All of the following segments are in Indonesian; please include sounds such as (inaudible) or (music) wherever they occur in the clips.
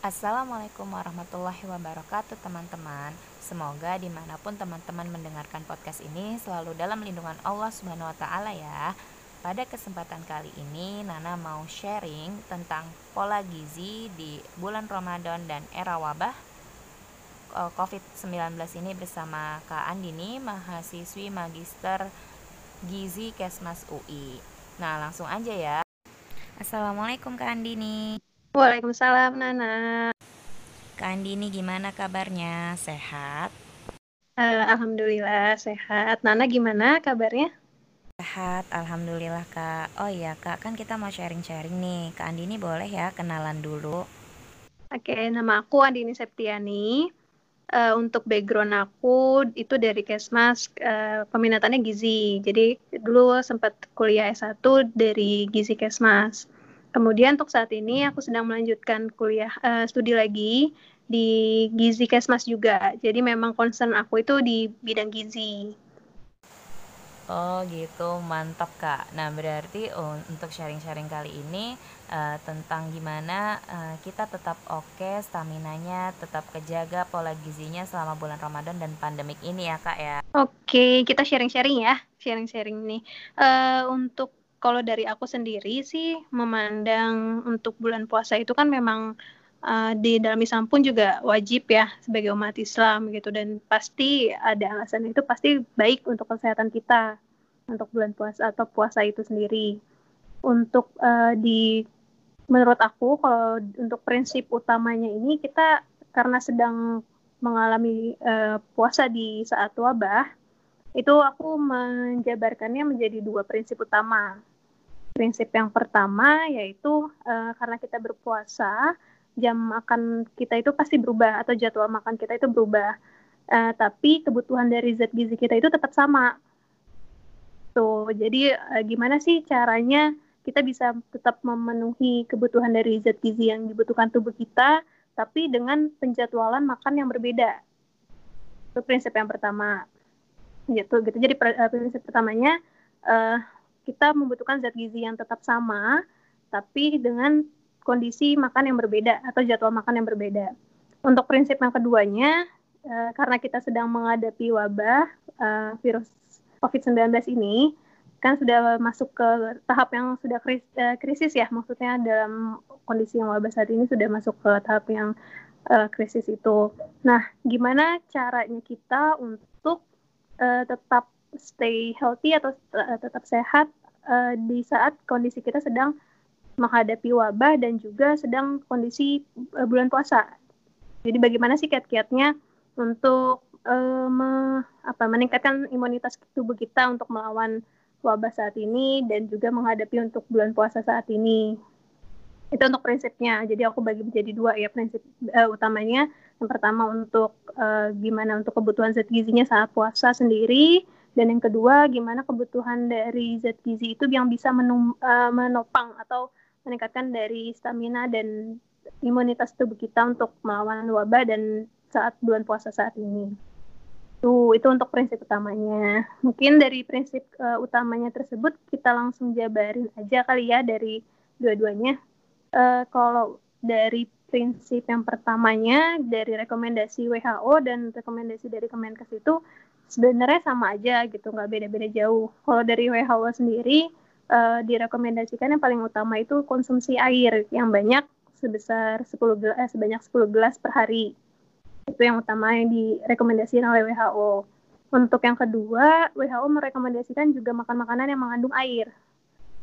Assalamualaikum warahmatullahi wabarakatuh teman-teman. Semoga di mana pun teman-teman mendengarkan podcast ini Selalu dalam lindungan Allah subhanahu wa ta'ala ya. Pada kesempatan kali ini Nana mau sharing tentang pola gizi di bulan Ramadan dan era wabah eh, COVID-19 ini bersama Kak Andini Mahasiswi Magister Gizi Kesmas UI Nah langsung aja ya. Assalamualaikum Kak Andini Waalaikumsalam Nana. Kak Andini gimana kabarnya? Sehat? Uh, Alhamdulillah sehat. Nana gimana kabarnya? Sehat, Alhamdulillah Kak. Oh iya Kak, kan kita mau sharing-sharing nih. Kak Andini boleh ya kenalan dulu? Oke, nama aku Andini Septiani. Uh, untuk background aku itu dari Kesmas, uh, peminatannya gizi. Jadi dulu sempat kuliah S1 dari gizi Kesmas. Kemudian untuk saat ini aku sedang melanjutkan kuliah uh, studi lagi di gizi kesmas juga. Jadi memang concern aku itu di bidang gizi. Oh gitu, mantap kak. Nah berarti untuk sharing-sharing kali ini uh, tentang gimana uh, kita tetap oke, okay, stamina-nya tetap kejaga, pola gizinya selama bulan Ramadan dan pandemik ini ya kak ya. Oke, okay, kita sharing-sharing ya, sharing-sharing nih. Uh, untuk kalau dari aku sendiri sih memandang untuk bulan puasa itu kan memang uh, di dalam Islam pun juga wajib ya sebagai umat Islam gitu dan pasti ada alasan itu pasti baik untuk kesehatan kita untuk bulan puasa atau puasa itu sendiri. Untuk uh, di menurut aku kalau untuk prinsip utamanya ini kita karena sedang mengalami uh, puasa di saat wabah itu aku menjabarkannya menjadi dua prinsip utama prinsip yang pertama yaitu uh, karena kita berpuasa jam makan kita itu pasti berubah atau jadwal makan kita itu berubah. Uh, tapi kebutuhan dari zat gizi kita itu tetap sama. Tuh jadi uh, gimana sih caranya kita bisa tetap memenuhi kebutuhan dari zat gizi yang dibutuhkan tubuh kita tapi dengan penjadwalan makan yang berbeda? Itu prinsip yang pertama. Gitu gitu. Jadi prinsip pertamanya uh, kita membutuhkan zat gizi yang tetap sama, tapi dengan kondisi makan yang berbeda atau jadwal makan yang berbeda. Untuk prinsip yang keduanya, uh, karena kita sedang menghadapi wabah uh, virus COVID-19 ini, kan sudah masuk ke tahap yang sudah kris, uh, krisis ya, maksudnya dalam kondisi yang wabah saat ini sudah masuk ke tahap yang uh, krisis itu. Nah, gimana caranya kita untuk uh, tetap stay healthy atau uh, tetap sehat uh, di saat kondisi kita sedang menghadapi wabah dan juga sedang kondisi uh, bulan puasa. Jadi bagaimana sih kiat-kiatnya untuk uh, me, apa, meningkatkan imunitas tubuh kita untuk melawan wabah saat ini dan juga menghadapi untuk bulan puasa saat ini. Itu untuk prinsipnya. Jadi aku bagi menjadi dua ya prinsip uh, utamanya. Yang pertama untuk uh, gimana untuk kebutuhan zat gizinya saat puasa sendiri dan yang kedua gimana kebutuhan dari zat gizi itu yang bisa menum, uh, menopang atau meningkatkan dari stamina dan imunitas tubuh kita untuk melawan wabah dan saat bulan puasa saat ini. Tuh, itu untuk prinsip utamanya. Mungkin dari prinsip uh, utamanya tersebut kita langsung jabarin aja kali ya dari dua-duanya. Uh, kalau dari prinsip yang pertamanya dari rekomendasi WHO dan rekomendasi dari Kemenkes itu sebenarnya sama aja gitu nggak beda-beda jauh. Kalau dari WHO sendiri uh, direkomendasikan yang paling utama itu konsumsi air yang banyak sebesar 10 gelas eh, sebanyak 10 gelas per hari. Itu yang utama yang direkomendasikan oleh WHO untuk yang kedua WHO merekomendasikan juga makan makanan yang mengandung air.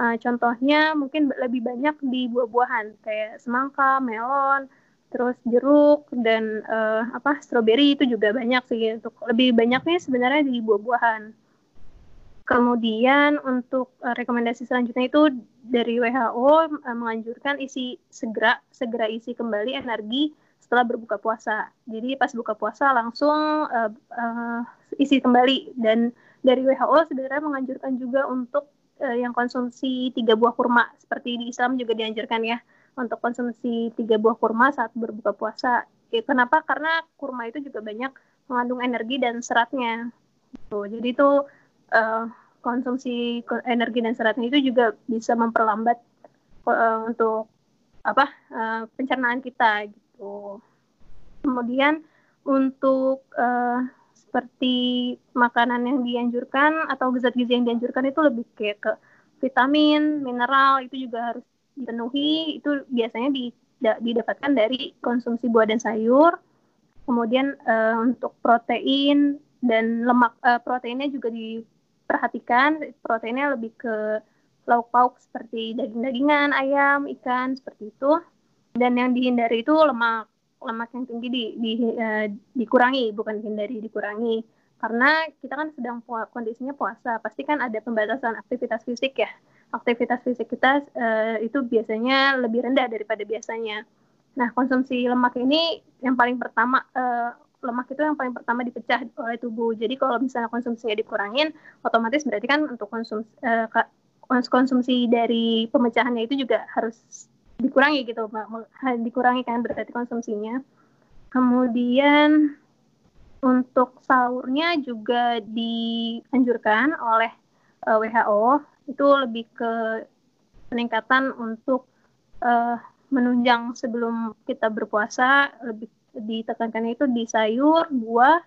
Uh, contohnya mungkin lebih banyak di buah-buahan kayak semangka melon terus jeruk dan uh, apa stroberi itu juga banyak sih untuk lebih banyaknya sebenarnya di buah-buahan. Kemudian untuk uh, rekomendasi selanjutnya itu dari WHO uh, eh, menganjurkan isi segera segera isi kembali energi setelah berbuka puasa. Jadi pas buka puasa langsung uh, uh, isi kembali dan dari WHO sebenarnya menganjurkan juga untuk uh, yang konsumsi tiga buah kurma seperti di Islam juga dianjurkan ya untuk konsumsi tiga buah kurma saat berbuka puasa. Ya, kenapa? Karena kurma itu juga banyak mengandung energi dan seratnya. Gitu. Jadi itu uh, konsumsi energi dan seratnya itu juga bisa memperlambat uh, untuk apa uh, pencernaan kita gitu. Kemudian untuk uh, seperti makanan yang dianjurkan atau zat gizi yang dianjurkan itu lebih kayak ke vitamin, mineral itu juga harus dipenuhi. Itu biasanya didapatkan dari konsumsi buah dan sayur. Kemudian uh, untuk protein dan lemak uh, proteinnya juga diperhatikan. Proteinnya lebih ke lauk pauk seperti daging-dagingan, ayam, ikan seperti itu. Dan yang dihindari itu lemak lemak yang tinggi di, di uh, dikurangi, bukan dihindari dikurangi. Karena kita kan sedang kondisinya puasa, pasti kan ada pembatasan aktivitas fisik ya. Aktivitas fisik kita uh, itu biasanya lebih rendah daripada biasanya. Nah, konsumsi lemak ini yang paling pertama uh, lemak itu yang paling pertama dipecah oleh tubuh. Jadi kalau misalnya konsumsinya dikurangin, otomatis berarti kan untuk konsumsi uh, konsumsi dari pemecahannya itu juga harus dikurangi gitu dikurangi kan berarti konsumsinya kemudian untuk sahurnya juga dianjurkan oleh eh, WHO itu lebih ke peningkatan untuk uh, menunjang sebelum kita berpuasa lebih ditekankan itu di sayur buah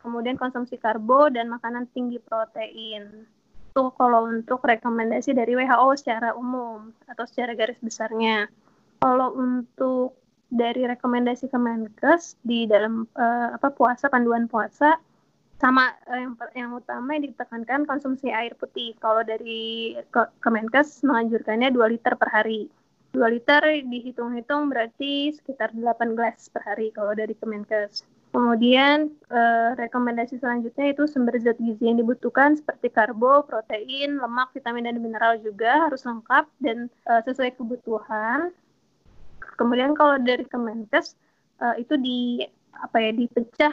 kemudian konsumsi karbo dan makanan tinggi protein itu kalau untuk rekomendasi dari WHO secara umum atau secara garis besarnya. Kalau untuk dari rekomendasi Kemenkes di dalam uh, apa puasa panduan puasa sama uh, yang yang utama yang ditekankan konsumsi air putih. Kalau dari Kemenkes menganjurkannya 2 liter per hari. 2 liter dihitung-hitung berarti sekitar 8 gelas per hari kalau dari Kemenkes. Kemudian eh, rekomendasi selanjutnya itu sumber zat gizi yang dibutuhkan seperti karbo, protein, lemak, vitamin dan mineral juga harus lengkap dan eh, sesuai kebutuhan. Kemudian kalau dari Kemenkes eh, itu di apa ya dipecah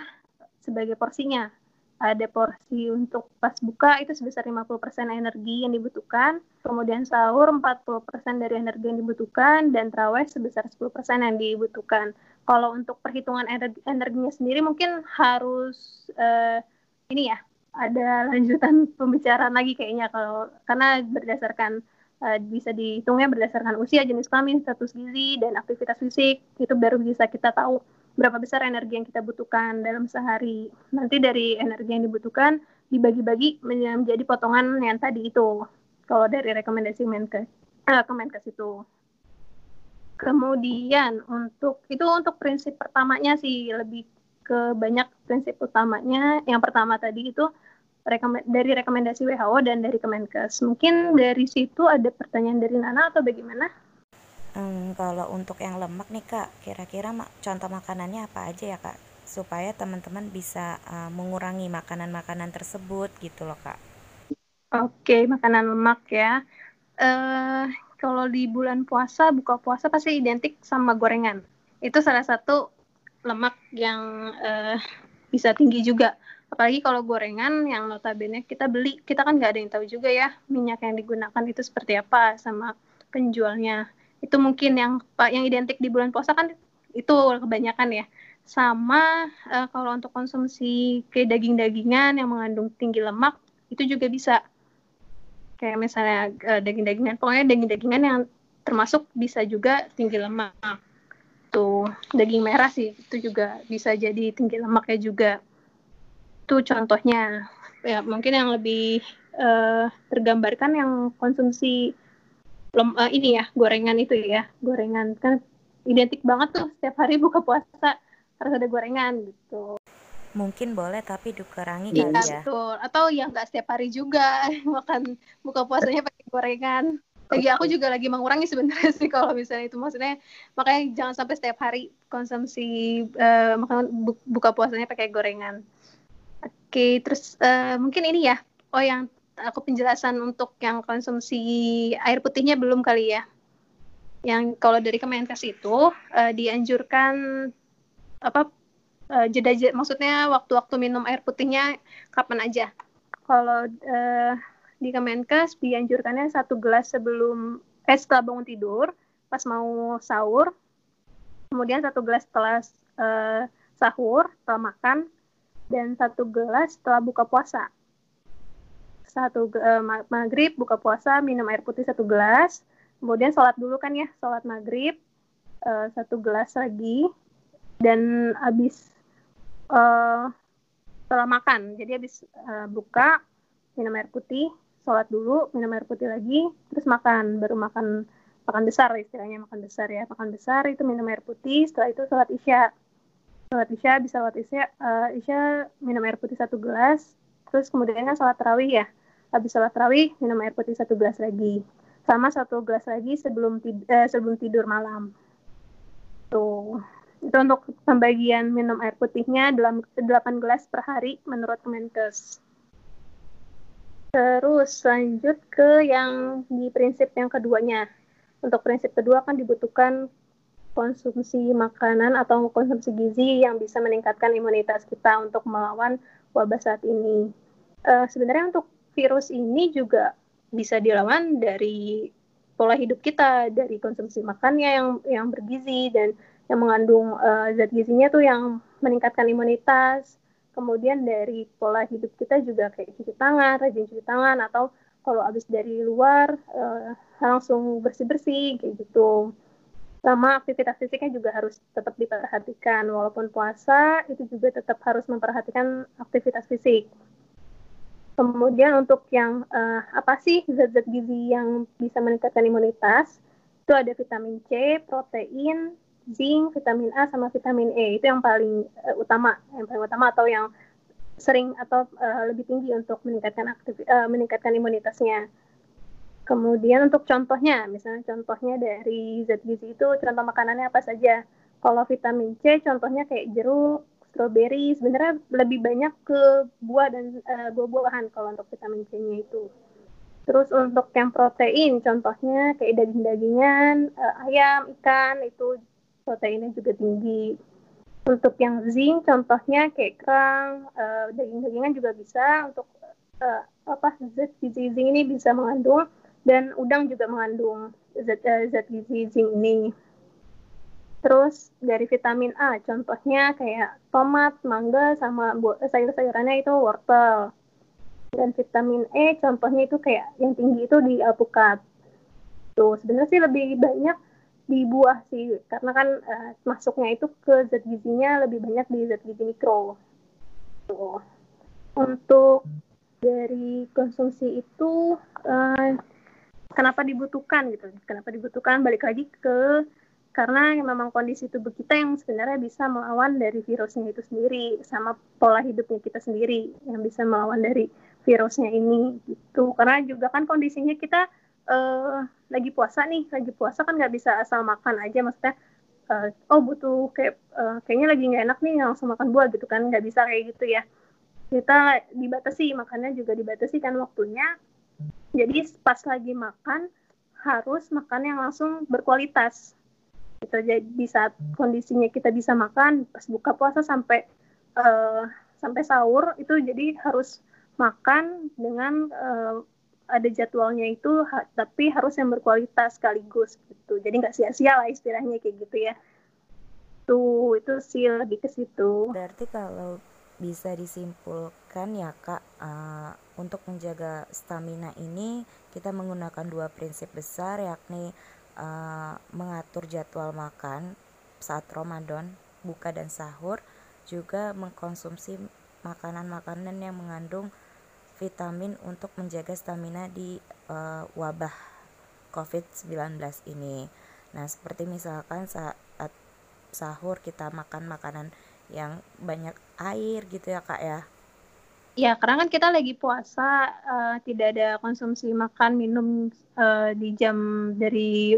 sebagai porsinya. Ada porsi untuk pas buka itu sebesar 50% energi yang dibutuhkan, kemudian sahur 40% dari energi yang dibutuhkan. Dan terawih sebesar 10% yang dibutuhkan. Kalau untuk perhitungan energi, energinya sendiri mungkin harus uh, ini ya ada lanjutan (laughs) pembicaraan lagi kayaknya kalau karena berdasarkan uh, bisa dihitungnya berdasarkan usia, jenis kelamin, status gizi dan aktivitas fisik. Itu baru bisa kita tahu berapa besar energi yang kita butuhkan dalam sehari. Nanti dari energi yang dibutuhkan dibagi-bagi menjadi potongan yang tadi itu. Kalau dari rekomendasi Menkes, uh, Kemenkes itu. Kemudian untuk itu untuk prinsip pertamanya sih lebih ke banyak prinsip utamanya. Yang pertama tadi itu dari rekomendasi WHO dan dari Kemenkes. Mungkin dari situ ada pertanyaan dari Nana atau bagaimana? Hmm, kalau untuk yang lemak nih kak, kira-kira mak contoh makanannya apa aja ya kak, supaya teman-teman bisa uh, mengurangi makanan-makanan tersebut gitu loh kak. Oke, makanan lemak ya. Uh, kalau di bulan puasa buka puasa pasti identik sama gorengan itu salah satu lemak yang uh, bisa tinggi juga apalagi kalau gorengan yang notabene kita beli kita kan nggak ada yang tahu juga ya minyak yang digunakan itu seperti apa sama penjualnya itu mungkin yang yang identik di bulan puasa kan itu kebanyakan ya. Sama uh, kalau untuk konsumsi kayak daging-dagingan yang mengandung tinggi lemak itu juga bisa. Kayak misalnya uh, daging-dagingan pokoknya daging-dagingan yang termasuk bisa juga tinggi lemak. Tuh daging merah sih itu juga bisa jadi tinggi lemaknya juga. Itu contohnya. Ya mungkin yang lebih uh, tergambarkan yang konsumsi lem, uh, ini ya gorengan itu ya. Gorengan kan identik banget tuh setiap hari buka puasa harus ada gorengan gitu. Mungkin boleh tapi dikurangi iya, kali ya. betul. Atau yang nggak setiap hari juga (laughs) makan buka puasanya pakai gorengan. Lagi aku juga lagi mengurangi sebenarnya sih kalau misalnya itu. Maksudnya makanya jangan sampai setiap hari konsumsi uh, makan bu buka puasanya pakai gorengan. Oke terus uh, mungkin ini ya. Oh yang aku penjelasan untuk yang konsumsi air putihnya belum kali ya. Yang kalau dari Kemenkes itu uh, dianjurkan apa uh, jeda, jeda maksudnya waktu-waktu minum air putihnya kapan aja. Kalau uh, di Kemenkes dianjurkannya satu gelas sebelum eh setelah bangun tidur pas mau sahur kemudian satu gelas setelah uh, sahur setelah makan dan satu gelas setelah buka puasa satu uh, maghrib buka puasa minum air putih satu gelas. Kemudian sholat dulu kan ya sholat maghrib uh, satu gelas lagi. Dan habis uh, setelah makan. Jadi habis uh, buka minum air putih, sholat dulu, minum air putih lagi, terus makan, baru makan makan besar istilahnya makan besar ya makan besar itu minum air putih setelah itu sholat isya. Sholat isya bisa sholat isya uh, isya minum air putih satu gelas terus kemudian kan sholat tarawih ya habis sholat tarawih minum air putih satu gelas lagi sama satu gelas lagi sebelum tid uh, sebelum tidur malam tuh itu untuk pembagian minum air putihnya dalam 8 gelas per hari menurut Kemenkes. Terus lanjut ke yang di prinsip yang keduanya. Untuk prinsip kedua kan dibutuhkan konsumsi makanan atau konsumsi gizi yang bisa meningkatkan imunitas kita untuk melawan wabah saat ini. Uh, sebenarnya untuk virus ini juga bisa dilawan dari pola hidup kita, dari konsumsi makannya yang yang bergizi dan yang mengandung uh, zat gizinya tuh yang meningkatkan imunitas. Kemudian dari pola hidup kita juga kayak cuci tangan, rajin cuci tangan atau kalau habis dari luar uh, langsung bersih-bersih kayak gitu. Sama aktivitas fisiknya juga harus tetap diperhatikan. Walaupun puasa itu juga tetap harus memperhatikan aktivitas fisik. Kemudian untuk yang uh, apa sih zat-zat gizi yang bisa meningkatkan imunitas? Itu ada vitamin C, protein, zinc, vitamin A sama vitamin E itu yang paling uh, utama, yang paling utama atau yang sering atau uh, lebih tinggi untuk meningkatkan aktif, uh, meningkatkan imunitasnya. Kemudian untuk contohnya, misalnya contohnya dari zat gizi itu contoh makanannya apa saja. Kalau vitamin C contohnya kayak jeruk, stroberi, sebenarnya lebih banyak ke buah dan uh, buah-buahan kalau untuk vitamin C-nya itu. Terus untuk yang protein, contohnya kayak daging-dagingan, uh, ayam, ikan, itu proteinnya juga tinggi. Untuk yang zinc, contohnya kayak kerang, uh, daging-dagingan juga bisa. Untuk uh, apa zat gizi zinc ini bisa mengandung dan udang juga mengandung zat, uh, zat gizi zinc ini. Terus dari vitamin A, contohnya kayak tomat, mangga, sama sayur-sayurannya itu wortel. Dan vitamin E, contohnya itu kayak yang tinggi itu di alpukat. Tuh, sebenarnya sih lebih banyak di buah sih karena kan uh, masuknya itu ke zat gizinya lebih banyak di zat gizi mikro. Tuh. Untuk dari konsumsi itu uh, kenapa dibutuhkan gitu? Kenapa dibutuhkan? Balik lagi ke karena memang kondisi tubuh kita yang sebenarnya bisa melawan dari virusnya itu sendiri sama pola hidupnya kita sendiri yang bisa melawan dari virusnya ini gitu. Karena juga kan kondisinya kita uh, lagi puasa nih lagi puasa kan nggak bisa asal makan aja maksudnya uh, oh butuh kayak uh, kayaknya lagi nggak enak nih langsung makan buah gitu kan nggak bisa kayak gitu ya. Kita dibatasi makannya juga dibatasi kan waktunya. Jadi pas lagi makan harus makan yang langsung berkualitas gitu jadi di saat kondisinya kita bisa makan pas buka puasa sampai uh, sampai sahur itu jadi harus makan dengan uh, ada jadwalnya itu ha, tapi harus yang berkualitas sekaligus gitu. Jadi nggak sia-sia lah istilahnya kayak gitu ya. Tuh itu sih lebih ke situ. Berarti kalau bisa disimpulkan ya kak uh, untuk menjaga stamina ini kita menggunakan dua prinsip besar yakni uh, mengatur jadwal makan saat Ramadan buka dan sahur juga mengkonsumsi makanan-makanan yang mengandung vitamin untuk menjaga stamina di uh, wabah COVID-19 ini. Nah, seperti misalkan saat sahur kita makan makanan yang banyak air gitu ya, Kak ya. Ya, karena kan kita lagi puasa, uh, tidak ada konsumsi makan minum uh, di jam dari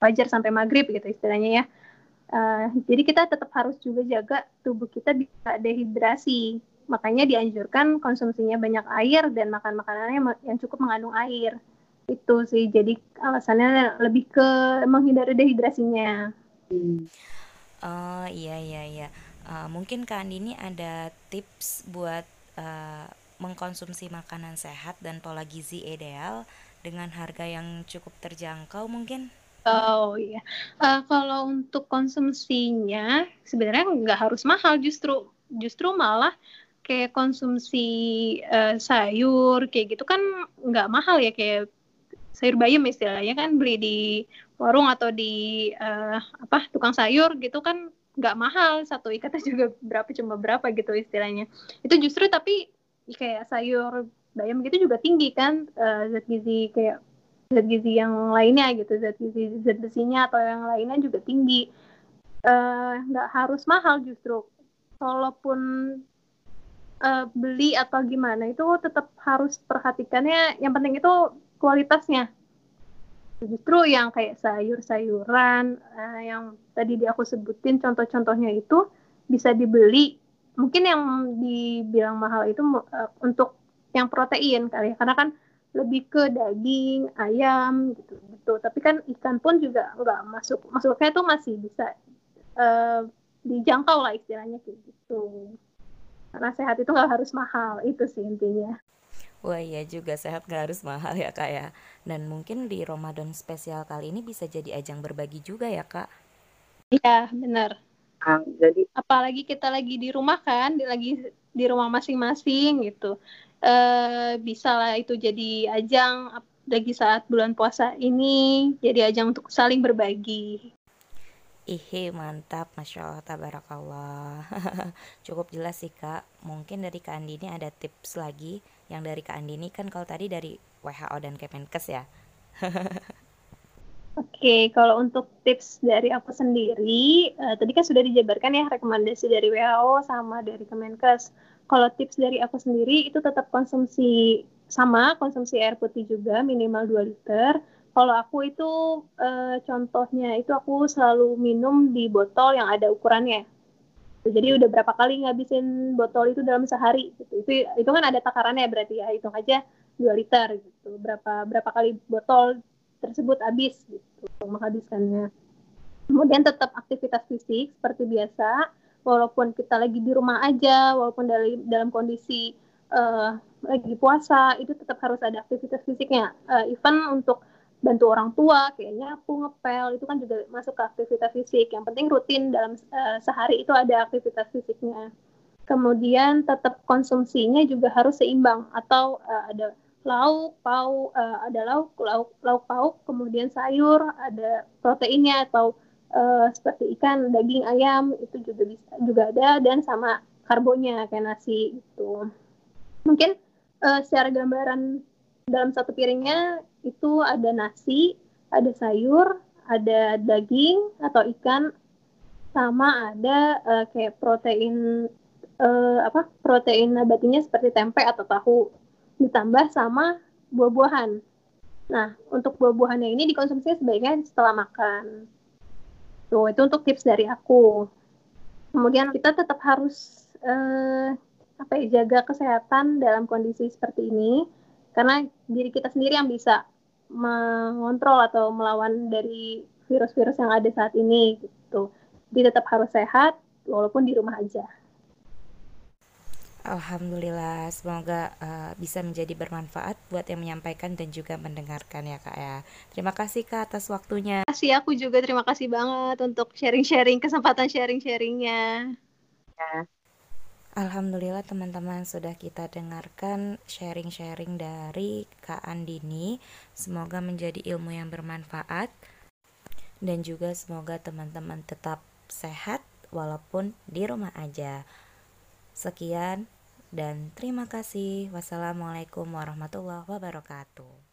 fajar sampai maghrib gitu istilahnya ya. Uh, jadi kita tetap harus juga jaga tubuh kita bisa dehidrasi. Makanya dianjurkan konsumsinya banyak air dan makan makanannya yang cukup mengandung air. Itu sih jadi alasannya lebih ke menghindari dehidrasinya. Oh iya iya iya. Uh, mungkin kak Andi ini ada tips buat uh, mengkonsumsi makanan sehat dan pola gizi ideal dengan harga yang cukup terjangkau mungkin? Oh iya, uh, kalau untuk konsumsinya sebenarnya nggak harus mahal justru justru malah kayak konsumsi uh, sayur kayak gitu kan nggak mahal ya kayak sayur bayam istilahnya kan beli di warung atau di uh, apa tukang sayur gitu kan nggak mahal satu ikatnya juga berapa cuma berapa gitu istilahnya. Itu justru tapi kayak sayur bayam gitu juga tinggi kan uh, zat gizi kayak zat gizi yang lainnya gitu zat gizi zat besinya atau yang lainnya juga tinggi. Eh, nggak uh, harus mahal justru. Walaupun uh, beli atau gimana itu tetap harus perhatikannya. Yang penting itu kualitasnya justru yang kayak sayur-sayuran uh, yang tadi di aku sebutin contoh-contohnya itu bisa dibeli. Mungkin yang dibilang mahal itu uh, untuk yang protein kali ya. Karena kan lebih ke daging ayam gitu gitu. Tapi kan ikan pun juga nggak masuk. Masuknya tuh masih bisa uh, dijangkau lah istilahnya kayak gitu. Karena sehat itu nggak harus mahal itu sih intinya Wah iya juga sehat gak harus mahal ya kak ya. Dan mungkin di Ramadan spesial kali ini bisa jadi ajang berbagi juga ya kak. Iya benar. Ah, Jadi apalagi kita lagi di rumah kan di, Lagi di rumah masing-masing gitu. E, Bisa lah itu jadi ajang lagi saat bulan puasa ini Jadi ajang untuk saling berbagi. Ihe mantap, Masya Allah, tabarakallah. (laughs) Cukup jelas sih kak. Mungkin dari Kak Andini ada tips lagi Yang dari Kak Andini kan kalau tadi dari WHO dan Kemenkes ya (laughs) Oke, kalau untuk tips dari aku sendiri, uh, tadi kan sudah dijabarkan ya rekomendasi dari WHO sama dari Kemenkes. Kalau tips dari aku sendiri itu tetap konsumsi sama, konsumsi air putih juga minimal 2 liter kalau aku itu uh, contohnya itu aku selalu minum di botol yang ada ukurannya. Jadi udah berapa kali ngabisin botol itu dalam sehari gitu. Itu itu kan ada takarannya berarti ya hitung aja 2 liter gitu. Berapa berapa kali botol tersebut habis gitu menghabiskannya. Kemudian tetap aktivitas fisik seperti biasa walaupun kita lagi di rumah aja, walaupun dalam dalam kondisi uh, lagi puasa itu tetap harus ada aktivitas fisiknya. Uh, even untuk bantu orang tua kayak nyapu ngepel itu kan juga masuk ke aktivitas fisik. Yang penting rutin dalam uh, sehari itu ada aktivitas fisiknya. Kemudian tetap konsumsinya juga harus seimbang. Atau uh, ada lauk pauk uh, ada lauk lauk lauk pauk kemudian sayur ada proteinnya atau uh, seperti ikan daging ayam itu juga bisa juga ada dan sama karbonnya kayak nasi itu mungkin uh, secara gambaran dalam satu piringnya itu ada nasi, ada sayur, ada daging atau ikan, sama ada uh, kayak protein uh, apa protein nabatinya seperti tempe atau tahu, ditambah sama buah-buahan. Nah, untuk buah-buahannya ini dikonsumsi sebaiknya setelah makan. Tuh, itu untuk tips dari aku. Kemudian kita tetap harus uh, apa ya, jaga kesehatan dalam kondisi seperti ini karena diri kita sendiri yang bisa mengontrol atau melawan dari virus-virus yang ada saat ini gitu. Jadi tetap harus sehat walaupun di rumah aja. Alhamdulillah, semoga uh, bisa menjadi bermanfaat buat yang menyampaikan dan juga mendengarkan ya kak ya. Terima kasih kak atas waktunya. Terima kasih aku juga terima kasih banget untuk sharing-sharing kesempatan sharing-sharingnya. Ya. Alhamdulillah teman-teman sudah kita dengarkan sharing-sharing dari Kak Andini. Semoga menjadi ilmu yang bermanfaat dan juga semoga teman-teman tetap sehat walaupun di rumah aja. Sekian dan terima kasih. Wassalamualaikum warahmatullahi wabarakatuh.